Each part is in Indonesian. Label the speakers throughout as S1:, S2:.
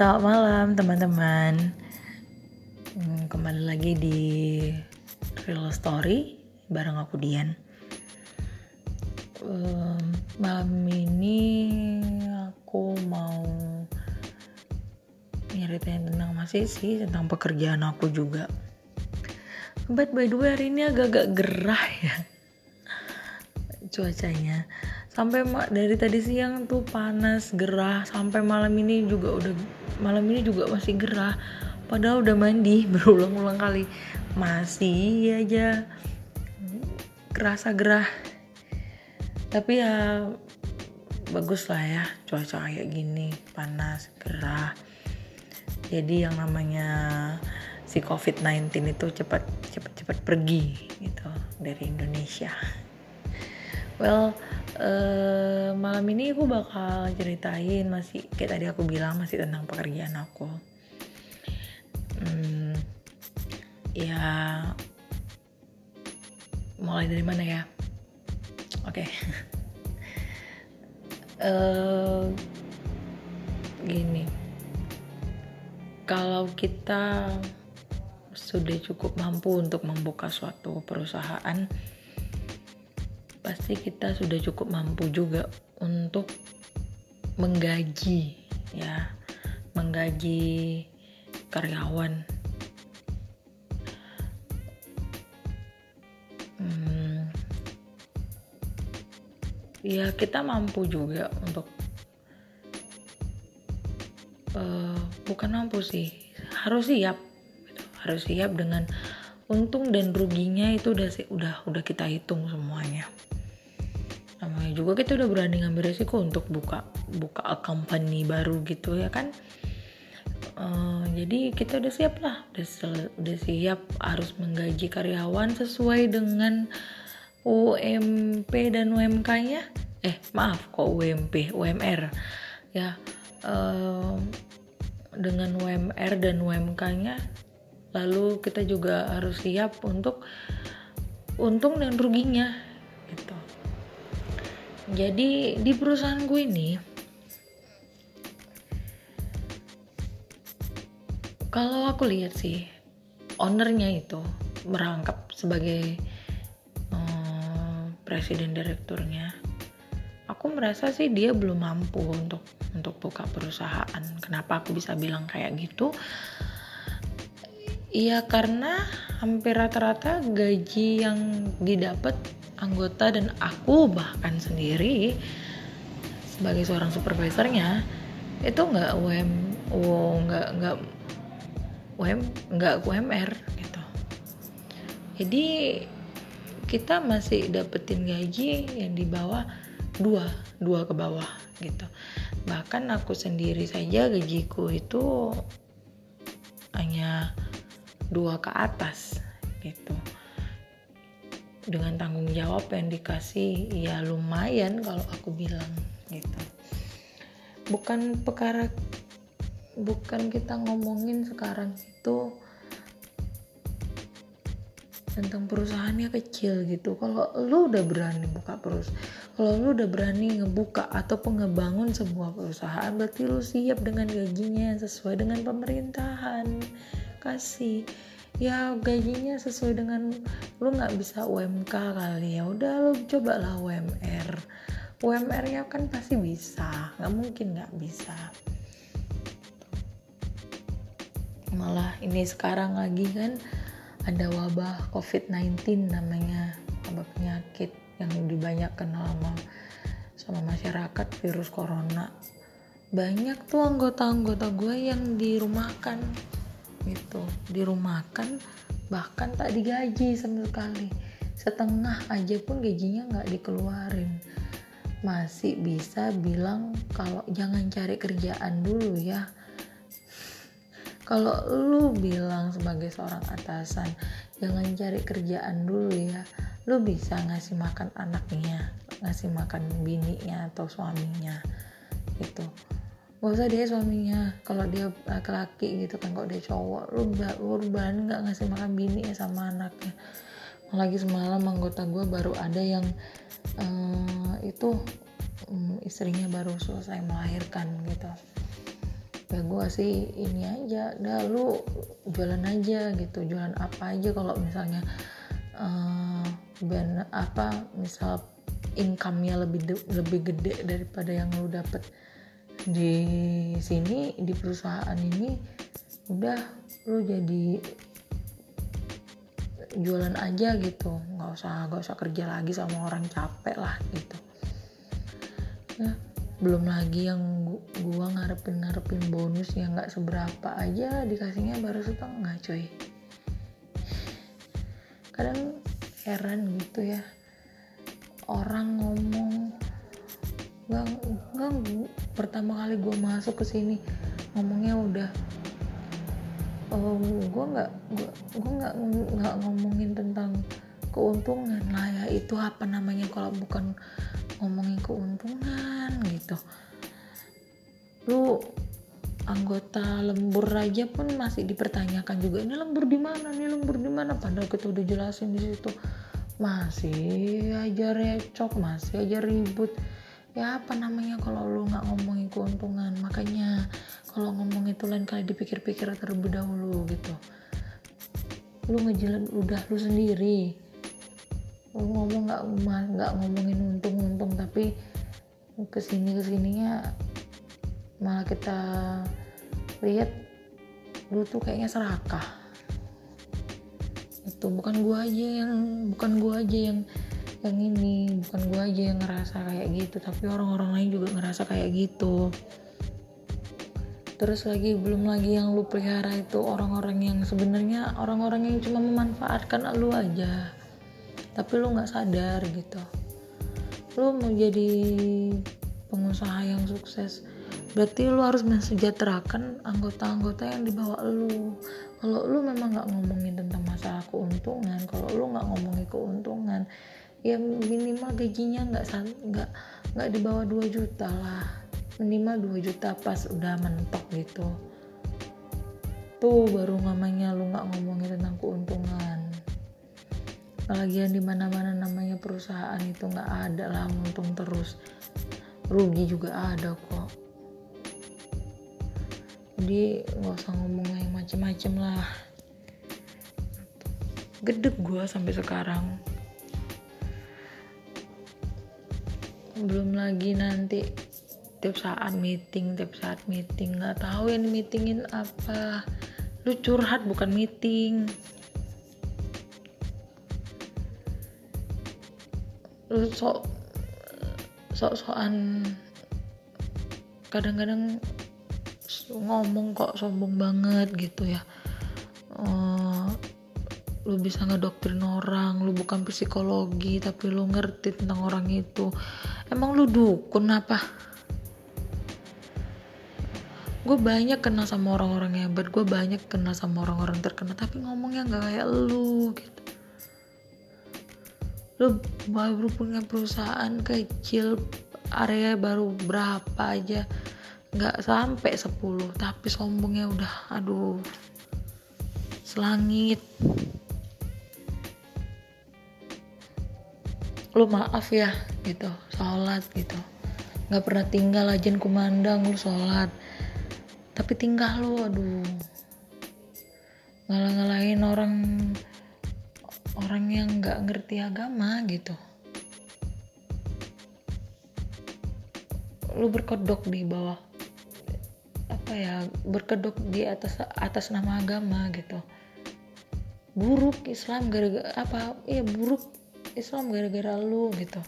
S1: Selamat malam teman-teman. Hmm, Kembali lagi di Real Story Bareng aku Dian. Em, Malam ini aku mau Nyeritain tentang masih sih Tentang pekerjaan aku juga. But by the way hari ini agak-agak gerah ya cuacanya sampai dari tadi siang tuh panas gerah. Sampai malam ini juga udah malam ini juga masih gerah. Padahal udah mandi berulang-ulang kali. Masih aja kerasa gerah. Tapi ya bagus lah ya cuaca kayak gini panas gerah. Jadi yang namanya si COVID-19 itu cepat cepat cepat pergi gitu dari Indonesia. Well, eh, malam ini aku bakal ceritain masih kayak tadi aku bilang masih tentang pekerjaan aku. Hmm, ya mulai dari mana ya? Oke. Eh, gini, kalau kita sudah cukup mampu untuk membuka suatu perusahaan, pasti kita sudah cukup mampu juga untuk menggaji ya. Menggaji karyawan. Hmm, ya kita mampu juga untuk eh, bukan mampu sih harus siap gitu. harus siap dengan untung dan ruginya itu udah udah udah kita hitung semuanya namanya juga kita udah berani ngambil resiko untuk buka buka company baru gitu ya kan? Eh, jadi kita udah siap lah udah, udah siap harus menggaji karyawan sesuai dengan UMP dan UMK-nya eh maaf kok UMP UMR ya eh, dengan UMR dan UMK-nya lalu kita juga harus siap untuk untung dan ruginya gitu jadi di perusahaan gue ini kalau aku lihat sih ownernya itu merangkap sebagai eh, presiden direkturnya aku merasa sih dia belum mampu untuk untuk buka perusahaan. Kenapa aku bisa bilang kayak gitu? Iya karena hampir rata-rata gaji yang didapat anggota dan aku bahkan sendiri sebagai seorang supervisornya itu nggak UM nggak nggak UM nggak UMR gitu. Jadi kita masih dapetin gaji yang di bawah dua dua ke bawah gitu. Bahkan aku sendiri saja gajiku itu hanya dua ke atas gitu dengan tanggung jawab yang dikasih ya lumayan kalau aku bilang gitu. Bukan perkara bukan kita ngomongin sekarang itu tentang perusahaannya kecil gitu. Kalau lu udah berani buka perusahaan kalau lu udah berani ngebuka ataupun ngebangun sebuah perusahaan berarti lu siap dengan gajinya sesuai dengan pemerintahan. Kasih ya gajinya sesuai dengan lu nggak bisa UMK kali. Ya udah lu cobalah UMR UMR nya kan pasti bisa. Nggak mungkin nggak bisa. Malah ini sekarang lagi kan ada wabah COVID-19 namanya. Wabah penyakit yang dibanyak kenal sama sama masyarakat virus corona. Banyak tuh anggota-anggota gue yang dirumahkan gitu. Dirumahkan bahkan tak digaji sama sekali. Setengah aja pun gajinya nggak dikeluarin. Masih bisa bilang kalau jangan cari kerjaan dulu ya. Kalau lu bilang sebagai seorang atasan jangan cari kerjaan dulu ya lu bisa ngasih makan anaknya ngasih makan bininya atau suaminya gitu gak usah dia suaminya. Kalau dia laki-laki gitu kan kalau dia cowok lu, lu berani nggak ngasih makan bininya sama anaknya. Lagi semalam anggota gue baru ada yang eh, itu mm, istrinya baru selesai melahirkan gitu. Ya gue sih ini aja dah lu jualan aja gitu jualan apa aja kalau misalnya uh, ben apa misal income-nya lebih lebih gede daripada yang lu dapet di sini di perusahaan ini udah lu jadi jualan aja gitu. Nggak usah nggak usah kerja lagi sama orang capek lah gitu. Ya belum lagi yang gua ngarepin ngarepin bonus yang nggak seberapa aja dikasihnya baru setengah coy. Kadang heran gitu ya. Orang ngomong nggak nggak pertama kali gue masuk ke sini ngomongnya udah oh gue nggak gue nggak nggak ngomongin tentang keuntungan lah ya. Itu apa namanya kalau bukan ngomongin keuntungan gitu. Lu anggota lembur aja pun masih dipertanyakan juga ini lembur di mana? Ini lembur di mana? Padahal kita udah jelasin di situ. Masih aja recok masih aja ribut ya apa namanya kalau lu nggak ngomongin keuntungan? Makanya kalau ngomong itu lain kali dipikir-pikir terlebih dahulu gitu. Lu ngejalan udah lu sendiri. Lu ngomong nggak nggak ngomongin untung-untung tapi ke sini ke sininya malah kita lihat lu tuh kayaknya serakah. Itu bukan gua aja yang bukan gua aja yang yang ini bukan gua aja yang ngerasa kayak gitu tapi orang-orang lain juga ngerasa kayak gitu. Terus lagi belum lagi yang lu pelihara itu orang-orang yang sebenarnya orang-orang yang cuma memanfaatkan lu aja. Tapi lu nggak sadar gitu. Lu mau jadi pengusaha yang sukses berarti lu harus mensejahterakan anggota-anggota yang dibawa lu. Kalau lu memang nggak ngomongin tentang masalah keuntungan kalau lu nggak ngomongin keuntungan ya minimal gajinya nggak nggak nggak di bawah 2 juta lah. Minimal 2 juta pas udah mentok gitu. Tuh baru namanya lu nggak ngomongin tentang keuntungan. Lagian di mana mana namanya perusahaan itu nggak ada lah untung terus. Rugi juga ada kok. Jadi nggak usah ngomong yang macem-macem lah. Gedek gue sampai sekarang belum lagi nanti tiap saat meeting tiap saat meeting. Nggak tahu yang meetingin apa. Lu curhat bukan meeting. Lu sok sok sokan kadang-kadang ngomong kok sombong banget gitu ya. Uh, lu bisa ngedoktrin orang lu bukan psikologi tapi lu ngerti tentang orang itu. Emang lu dukun apa? Gue banyak kenal sama orang-orang hebat gue banyak kenal sama orang-orang terkenal tapi ngomongnya nggak kayak lu gitu. Lu baru punya perusahaan kecil area baru berapa aja nggak sampai 10 tapi sombongnya udah aduh selangit lu maaf ya gitu. Sholat gitu. Nggak pernah tinggal aja kumandang lu sholat. Tapi tingkah lo aduh. Ngalah-ngalahin orang orang yang nggak ngerti agama gitu. Lu berkedok di bawah apa ya berkedok di atas atas nama agama gitu. Buruk Islam gara-gara apa iya buruk Islam gara-gara lu gitu.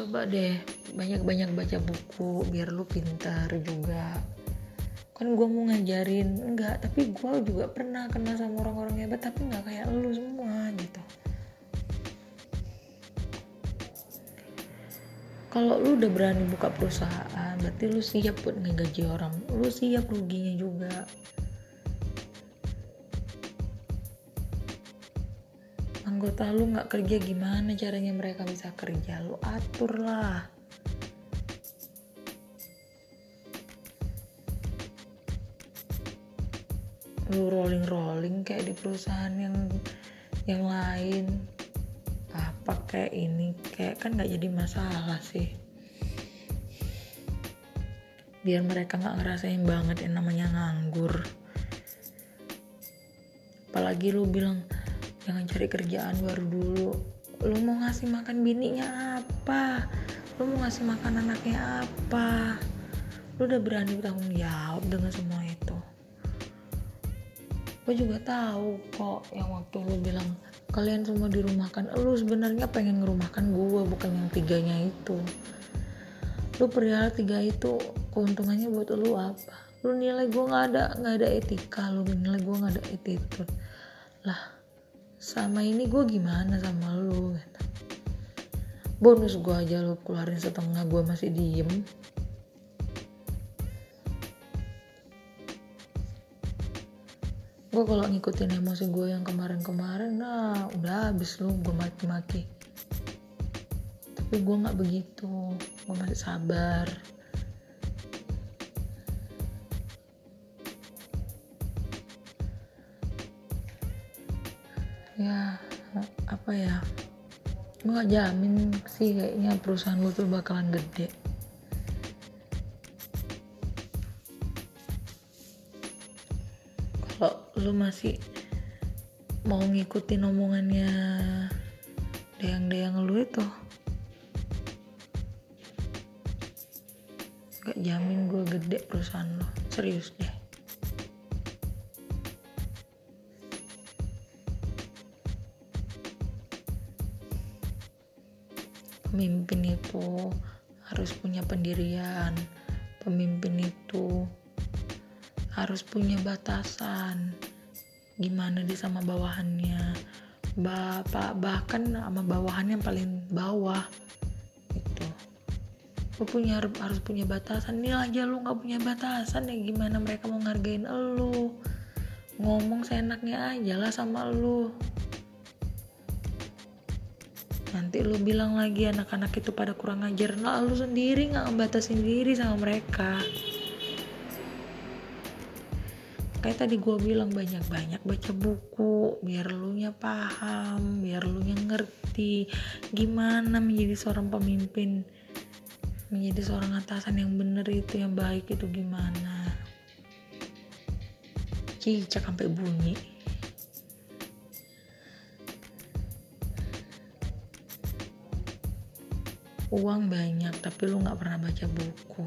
S1: Coba deh banyak-banyak baca buku biar lu pintar juga. Kan gue mau ngajarin enggak tapi gue juga pernah kenal sama orang-orang hebat tapi nggak kayak lu semua gitu. Kalau lu udah berani buka perusahaan berarti lu siap buat ngegaji orang. Lu siap ruginya juga anggota lu nggak kerja gimana caranya mereka bisa kerja? Lu atur lah. Lu rolling rolling kayak di perusahaan yang yang lain. Apa kayak ini? Kayak kan nggak jadi masalah sih. Biar mereka nggak ngerasain banget yang namanya nganggur. Apalagi lu bilang jangan cari kerjaan baru dulu. Lu mau ngasih makan bininya apa? Lu mau ngasih makan anaknya apa? Lu udah berani bertanggung jawab dengan semua itu. Gue juga tahu kok yang waktu lu bilang kalian semua dirumahkan lu sebenarnya pengen ngerumahkan gue bukan yang tiganya itu. Lu perihal tiga itu keuntungannya buat lu apa? Lu nilai gue nggak ada nggak ada etika lu nilai gue nggak ada attitude. Lah sama ini gue gimana sama lu gitu. bonus gue aja lu keluarin setengah gue masih diem. Gue kalau ngikutin emosi gue yang kemarin-kemarin nah udah habis lu gue maki-maki. Tapi gue nggak begitu gue masih sabar apa ya? Gue gak jamin sih kayaknya perusahaan lu tuh bakalan gede. Kalau lu masih mau ngikutin omongannya deyang-deyang lu itu gak jamin gue gede perusahaan lo serius deh pemimpin itu harus punya pendirian. Pemimpin itu harus punya batasan. Gimana dia sama bawahannya? Bapak bahkan sama bawahannya yang paling bawah. Lu punya harus punya batasan. Ini aja lu nggak punya batasan ya gimana mereka mau ngargain lu? Ngomong seenaknya aja lah sama lu nanti lu bilang lagi anak-anak itu pada kurang ajar. Nah lu sendiri nggak ngebatasin diri sama mereka. Kayak tadi gue bilang banyak-banyak baca buku biar lu nya paham biar lu nya ngerti gimana menjadi seorang pemimpin menjadi seorang atasan yang bener itu yang baik itu gimana. Cicak sampai bunyi uang banyak tapi lu nggak pernah baca buku.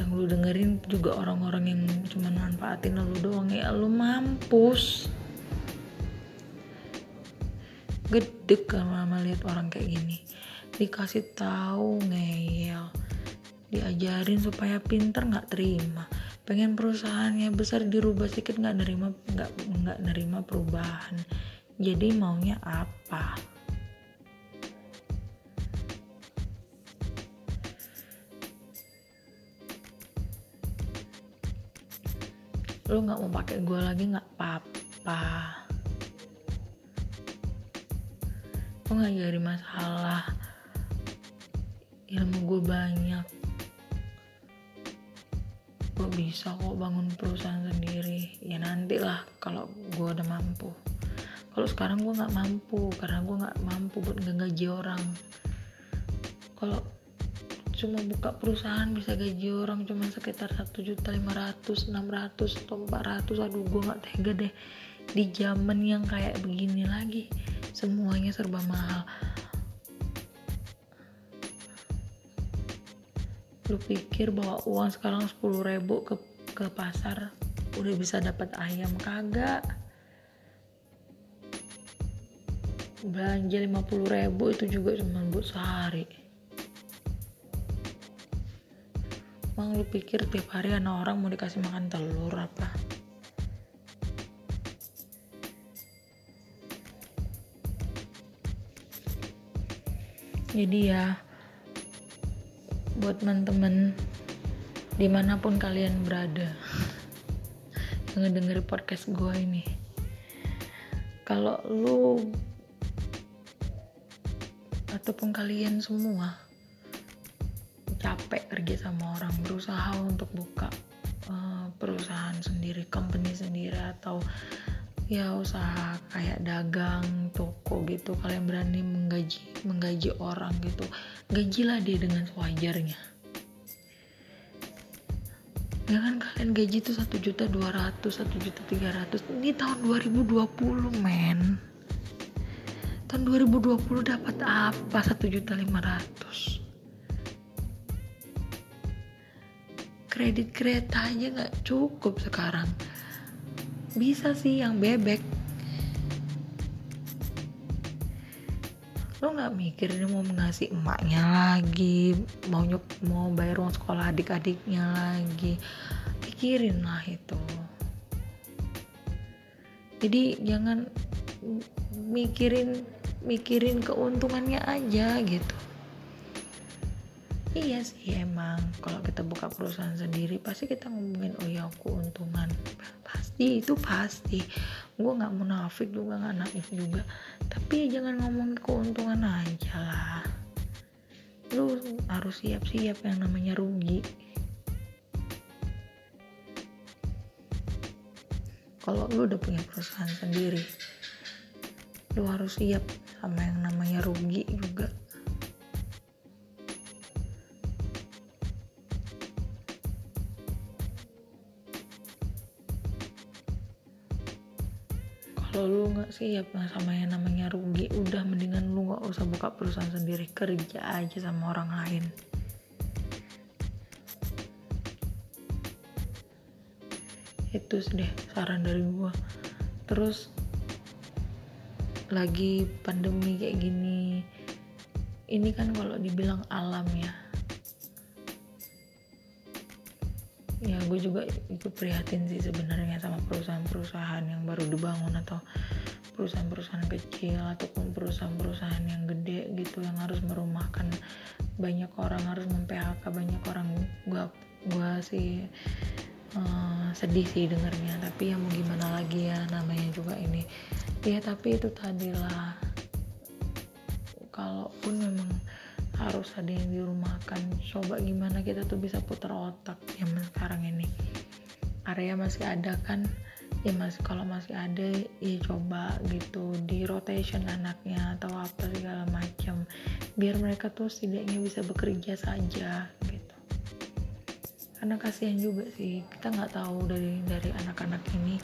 S1: Yang lu dengerin juga orang-orang yang cuma manfaatin lu doang. Ya lu mampus. Gede kalau mama lihat orang kayak gini. Dikasih tahu ngeyel. Diajarin supaya pinter nggak terima. Pengen perusahaannya besar dirubah sedikit nggak nerima nggak nggak nerima perubahan. Jadi maunya apa lu nggak mau pakai gue lagi nggak apa-apa lu nggak jadi masalah. Ilmu gue banyak. Gue bisa kok bangun perusahaan sendiri. Ya nanti lah kalau gue udah mampu. Kalau sekarang gue nggak mampu karena gue nggak mampu buat nggak gaji orang. Kalau cuma buka perusahaan bisa gaji orang cuma sekitar satu juta lima ratus enam ratus atau empat ratus. Aduh gue nggak tega deh di zaman yang kayak begini lagi. Semuanya serba mahal. Lu pikir bahwa uang sekarang 10 ribu ke, ke pasar udah bisa dapat ayam kagak? Belanja 50 ribu itu juga cuma buat sehari emang lu pikir tiap hari anak orang mau dikasih makan telur apa? Jadi ya buat teman-teman di mana pun kalian berada yang ngedengerin podcast gue ini kalau lu ataupun kalian semua kerja sama orang berusaha untuk buka uh, perusahaan sendiri company sendiri atau ya usaha kayak dagang toko gitu. Kalian berani menggaji menggaji orang gitu gajilah dia dengan sewajarnya. Jangan kalian gaji tuh satu juta dua ratus satu juta tiga ratus. Ini tahun 2020 men. Tahun 2020 dapat apa? Satu juta lima ratus kredit kereta aja nggak cukup sekarang. Bisa sih yang bebek. Lo nggak mikir ini mau ngasih emaknya lagi mau nyuk mau bayar uang sekolah adik-adiknya lagi. Pikirin lah itu. Jadi jangan mikirin mikirin keuntungannya aja gitu iya sih emang. Kalau kita buka perusahaan sendiri pasti kita ngomongin oh ya keuntungan. Pasti itu pasti. Gue nggak munafik juga nggak naif juga. Tapi ya jangan ngomong keuntungan aja lah. Lu harus siap-siap yang namanya rugi. Kalau lu udah punya perusahaan sendiri lu harus siap sama yang namanya rugi juga nggak siap sama yang namanya rugi. Udah mendingan lu nggak usah buka perusahaan sendiri. Kerja aja sama orang lain. Itu sih deh saran dari gua. Terus lagi pandemi kayak gini ini kan kalau dibilang alam ya. Ya gue juga ikut prihatin sih sebenarnya sama perusahaan-perusahaan yang baru dibangun atau perusahaan-perusahaan kecil ataupun perusahaan-perusahaan yang gede gitu yang harus merumahkan banyak orang harus mem-PHK banyak orang. Gue gue sih uh, sedih sih dengarnya tapi ya mau gimana lagi ya namanya juga ini. Ya tapi itu tadi lah kalaupun memang harus ada yang dirumahkan coba gimana kita tuh bisa putar otak zaman sekarang ini. Area masih ada kan ya masih kalau masih ada ya coba gitu di rotation anaknya atau apa segala macam. Biar mereka tuh setidaknya bisa bekerja saja gitu. Karena kasihan juga sih kita nggak tahu dari dari anak-anak ini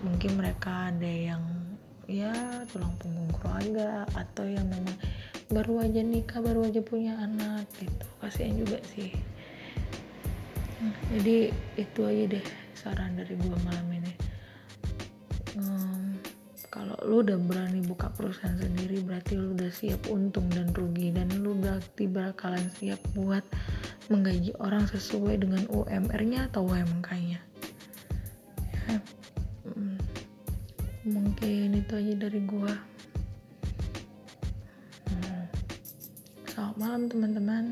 S1: mungkin mereka ada yang ya tulang punggung keluarga atau yang memang baru aja nikah baru aja punya anak gitu. Kasihan juga sih. Jadi itu aja deh saran dari gua malam ini lu udah berani buka perusahaan sendiri berarti lu udah siap untung dan rugi dan lu berarti bakalan siap buat menggaji orang sesuai dengan UMR-nya atau UMK-nya ya, hmm, mungkin itu aja dari gua Selamat malam teman-teman.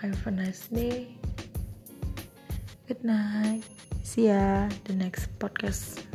S1: Have a nice day. Good night. See ya the next podcast.